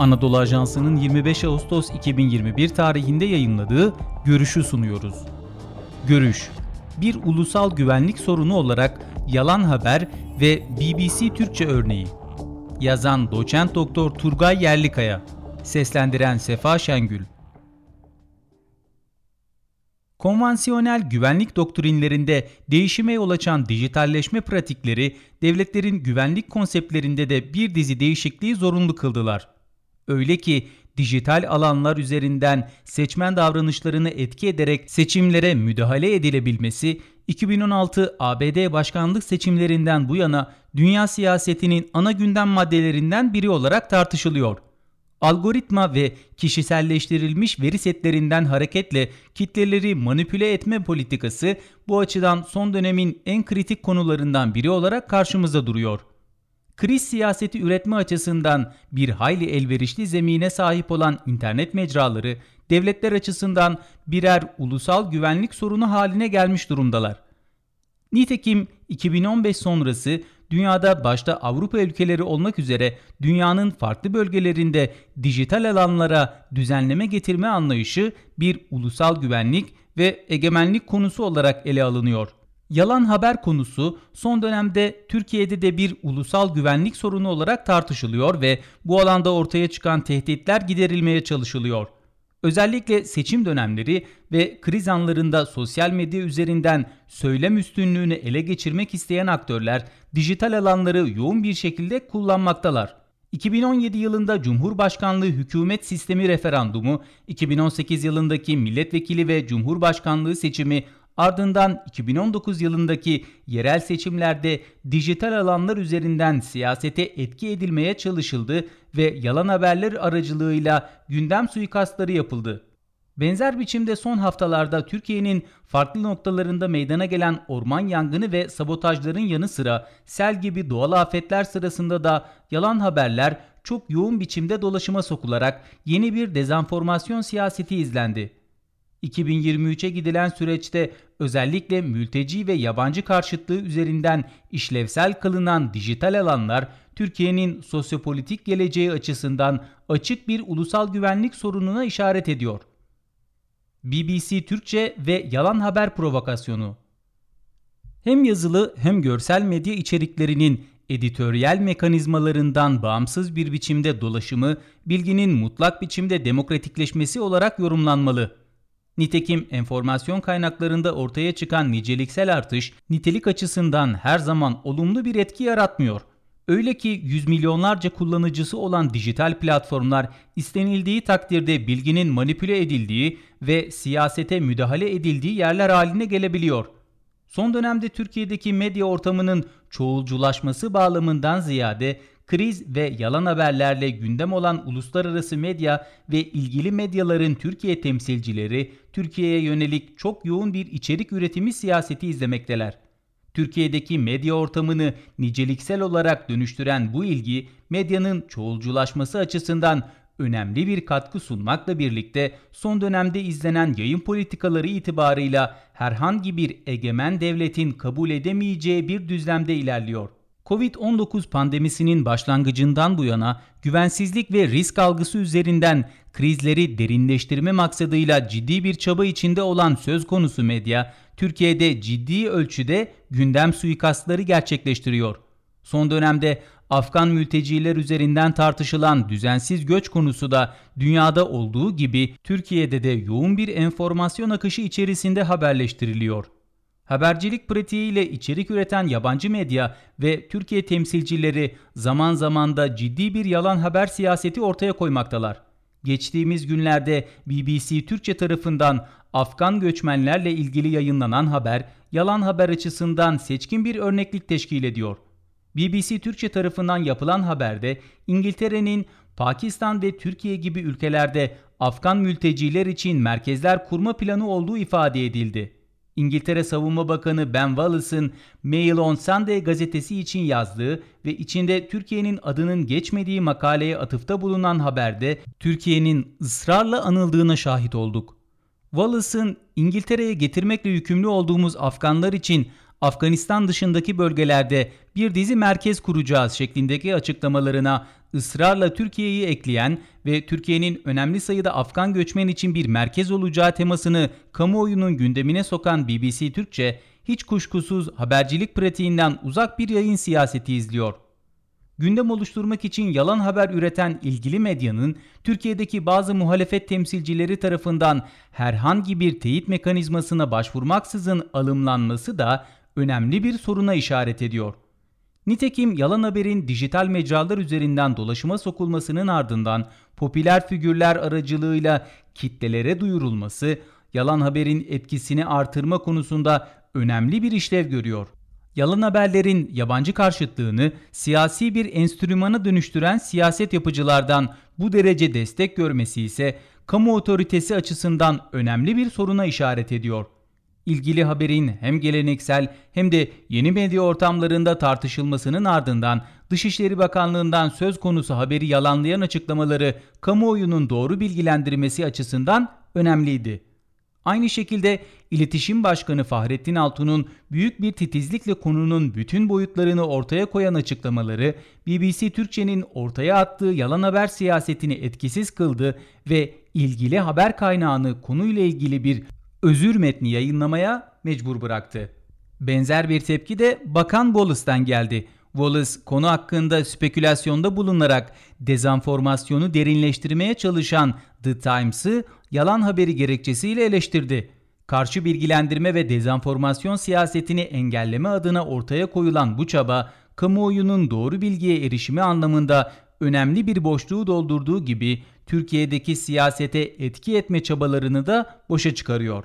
Anadolu Ajansı'nın 25 Ağustos 2021 tarihinde yayınladığı Görüş'ü sunuyoruz. Görüş, bir ulusal güvenlik sorunu olarak yalan haber ve BBC Türkçe örneği. Yazan Doçent Doktor Turgay Yerlikaya, seslendiren Sefa Şengül. Konvansiyonel güvenlik doktrinlerinde değişime yol açan dijitalleşme pratikleri devletlerin güvenlik konseptlerinde de bir dizi değişikliği zorunlu kıldılar. Öyle ki dijital alanlar üzerinden seçmen davranışlarını etki ederek seçimlere müdahale edilebilmesi 2016 ABD başkanlık seçimlerinden bu yana dünya siyasetinin ana gündem maddelerinden biri olarak tartışılıyor. Algoritma ve kişiselleştirilmiş veri setlerinden hareketle kitleleri manipüle etme politikası bu açıdan son dönemin en kritik konularından biri olarak karşımıza duruyor. Kriz siyaseti üretme açısından bir hayli elverişli zemine sahip olan internet mecraları devletler açısından birer ulusal güvenlik sorunu haline gelmiş durumdalar. Nitekim 2015 sonrası dünyada başta Avrupa ülkeleri olmak üzere dünyanın farklı bölgelerinde dijital alanlara düzenleme getirme anlayışı bir ulusal güvenlik ve egemenlik konusu olarak ele alınıyor. Yalan haber konusu son dönemde Türkiye'de de bir ulusal güvenlik sorunu olarak tartışılıyor ve bu alanda ortaya çıkan tehditler giderilmeye çalışılıyor. Özellikle seçim dönemleri ve kriz anlarında sosyal medya üzerinden söylem üstünlüğünü ele geçirmek isteyen aktörler dijital alanları yoğun bir şekilde kullanmaktalar. 2017 yılında Cumhurbaşkanlığı hükümet sistemi referandumu, 2018 yılındaki milletvekili ve cumhurbaşkanlığı seçimi Ardından 2019 yılındaki yerel seçimlerde dijital alanlar üzerinden siyasete etki edilmeye çalışıldı ve yalan haberler aracılığıyla gündem suikastları yapıldı. Benzer biçimde son haftalarda Türkiye'nin farklı noktalarında meydana gelen orman yangını ve sabotajların yanı sıra sel gibi doğal afetler sırasında da yalan haberler çok yoğun biçimde dolaşıma sokularak yeni bir dezenformasyon siyaseti izlendi. 2023'e gidilen süreçte özellikle mülteci ve yabancı karşıtlığı üzerinden işlevsel kılınan dijital alanlar Türkiye'nin sosyopolitik geleceği açısından açık bir ulusal güvenlik sorununa işaret ediyor. BBC Türkçe ve yalan haber provokasyonu hem yazılı hem görsel medya içeriklerinin editoryal mekanizmalarından bağımsız bir biçimde dolaşımı bilginin mutlak biçimde demokratikleşmesi olarak yorumlanmalı. Nitekim enformasyon kaynaklarında ortaya çıkan niceliksel artış nitelik açısından her zaman olumlu bir etki yaratmıyor. Öyle ki yüz milyonlarca kullanıcısı olan dijital platformlar istenildiği takdirde bilginin manipüle edildiği ve siyasete müdahale edildiği yerler haline gelebiliyor. Son dönemde Türkiye'deki medya ortamının çoğulculaşması bağlamından ziyade kriz ve yalan haberlerle gündem olan uluslararası medya ve ilgili medyaların Türkiye temsilcileri Türkiye'ye yönelik çok yoğun bir içerik üretimi siyaseti izlemekteler. Türkiye'deki medya ortamını niceliksel olarak dönüştüren bu ilgi medyanın çoğulculaşması açısından önemli bir katkı sunmakla birlikte son dönemde izlenen yayın politikaları itibarıyla herhangi bir egemen devletin kabul edemeyeceği bir düzlemde ilerliyor. Covid-19 pandemisinin başlangıcından bu yana güvensizlik ve risk algısı üzerinden krizleri derinleştirme maksadıyla ciddi bir çaba içinde olan söz konusu medya, Türkiye'de ciddi ölçüde gündem suikastları gerçekleştiriyor. Son dönemde Afgan mülteciler üzerinden tartışılan düzensiz göç konusu da dünyada olduğu gibi Türkiye'de de yoğun bir enformasyon akışı içerisinde haberleştiriliyor. Habercilik pratiğiyle içerik üreten yabancı medya ve Türkiye temsilcileri zaman zaman da ciddi bir yalan haber siyaseti ortaya koymaktalar. Geçtiğimiz günlerde BBC Türkçe tarafından Afgan göçmenlerle ilgili yayınlanan haber, yalan haber açısından seçkin bir örneklik teşkil ediyor. BBC Türkçe tarafından yapılan haberde İngiltere'nin Pakistan ve Türkiye gibi ülkelerde Afgan mülteciler için merkezler kurma planı olduğu ifade edildi. İngiltere Savunma Bakanı Ben Wallace'ın Mail on Sunday gazetesi için yazdığı ve içinde Türkiye'nin adının geçmediği makaleye atıfta bulunan haberde Türkiye'nin ısrarla anıldığına şahit olduk. Wallace'ın İngiltere'ye getirmekle yükümlü olduğumuz Afganlar için Afganistan dışındaki bölgelerde bir dizi merkez kuracağız şeklindeki açıklamalarına ısrarla Türkiye'yi ekleyen ve Türkiye'nin önemli sayıda Afgan göçmen için bir merkez olacağı temasını kamuoyunun gündemine sokan BBC Türkçe hiç kuşkusuz habercilik pratiğinden uzak bir yayın siyaseti izliyor. Gündem oluşturmak için yalan haber üreten ilgili medyanın Türkiye'deki bazı muhalefet temsilcileri tarafından herhangi bir teyit mekanizmasına başvurmaksızın alımlanması da önemli bir soruna işaret ediyor. Nitekim yalan haberin dijital mecralar üzerinden dolaşıma sokulmasının ardından popüler figürler aracılığıyla kitlelere duyurulması yalan haberin etkisini artırma konusunda önemli bir işlev görüyor. Yalan haberlerin yabancı karşıtlığını siyasi bir enstrümana dönüştüren siyaset yapıcılardan bu derece destek görmesi ise kamu otoritesi açısından önemli bir soruna işaret ediyor. İlgili haberin hem geleneksel hem de yeni medya ortamlarında tartışılmasının ardından Dışişleri Bakanlığı'ndan söz konusu haberi yalanlayan açıklamaları kamuoyunun doğru bilgilendirmesi açısından önemliydi. Aynı şekilde İletişim Başkanı Fahrettin Altun'un büyük bir titizlikle konunun bütün boyutlarını ortaya koyan açıklamaları BBC Türkçe'nin ortaya attığı yalan haber siyasetini etkisiz kıldı ve ilgili haber kaynağını konuyla ilgili bir özür metni yayınlamaya mecbur bıraktı. Benzer bir tepki de Bakan Wallace'tan geldi. Wallace konu hakkında spekülasyonda bulunarak dezenformasyonu derinleştirmeye çalışan The Times'ı yalan haberi gerekçesiyle eleştirdi. Karşı bilgilendirme ve dezenformasyon siyasetini engelleme adına ortaya koyulan bu çaba, kamuoyunun doğru bilgiye erişimi anlamında önemli bir boşluğu doldurduğu gibi Türkiye'deki siyasete etki etme çabalarını da boşa çıkarıyor.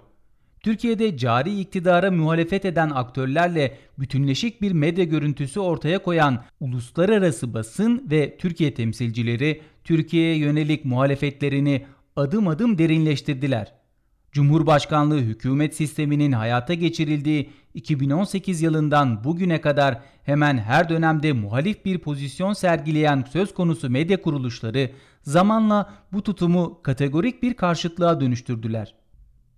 Türkiye'de cari iktidara muhalefet eden aktörlerle bütünleşik bir medya görüntüsü ortaya koyan uluslararası basın ve Türkiye temsilcileri Türkiye'ye yönelik muhalefetlerini adım adım derinleştirdiler. Cumhurbaşkanlığı hükümet sisteminin hayata geçirildiği 2018 yılından bugüne kadar hemen her dönemde muhalif bir pozisyon sergileyen söz konusu medya kuruluşları zamanla bu tutumu kategorik bir karşıtlığa dönüştürdüler.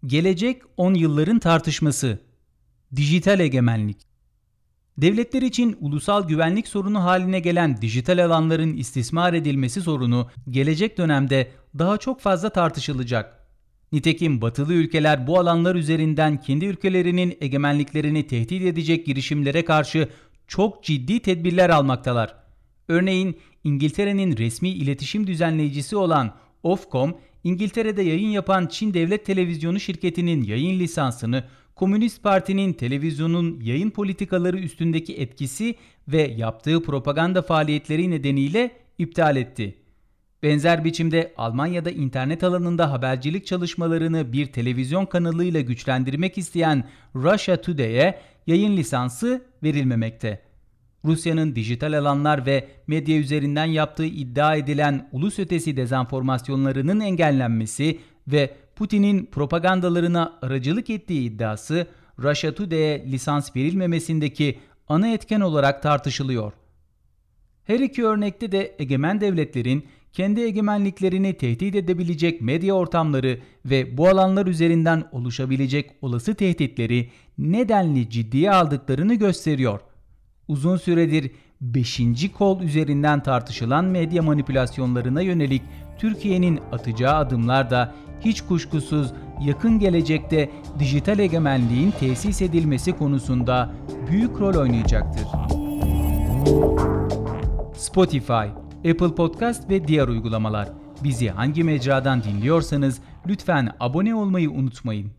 Gelecek 10 yılların tartışması Dijital egemenlik Devletler için ulusal güvenlik sorunu haline gelen dijital alanların istismar edilmesi sorunu gelecek dönemde daha çok fazla tartışılacak. Nitekim batılı ülkeler bu alanlar üzerinden kendi ülkelerinin egemenliklerini tehdit edecek girişimlere karşı çok ciddi tedbirler almaktalar. Örneğin İngiltere'nin resmi iletişim düzenleyicisi olan Ofcom, İngiltere'de yayın yapan Çin Devlet Televizyonu şirketinin yayın lisansını Komünist Parti'nin televizyonun yayın politikaları üstündeki etkisi ve yaptığı propaganda faaliyetleri nedeniyle iptal etti. Benzer biçimde Almanya'da internet alanında habercilik çalışmalarını bir televizyon kanalıyla güçlendirmek isteyen Russia Today'e yayın lisansı verilmemekte. Rusya'nın dijital alanlar ve medya üzerinden yaptığı iddia edilen ulus ötesi dezenformasyonlarının engellenmesi ve Putin'in propagandalarına aracılık ettiği iddiası Russia Today'e lisans verilmemesindeki ana etken olarak tartışılıyor. Her iki örnekte de egemen devletlerin kendi egemenliklerini tehdit edebilecek medya ortamları ve bu alanlar üzerinden oluşabilecek olası tehditleri nedenli ciddiye aldıklarını gösteriyor. Uzun süredir 5. kol üzerinden tartışılan medya manipülasyonlarına yönelik Türkiye'nin atacağı adımlar da hiç kuşkusuz yakın gelecekte dijital egemenliğin tesis edilmesi konusunda büyük rol oynayacaktır. Spotify, Apple Podcast ve diğer uygulamalar. Bizi hangi mecradan dinliyorsanız lütfen abone olmayı unutmayın.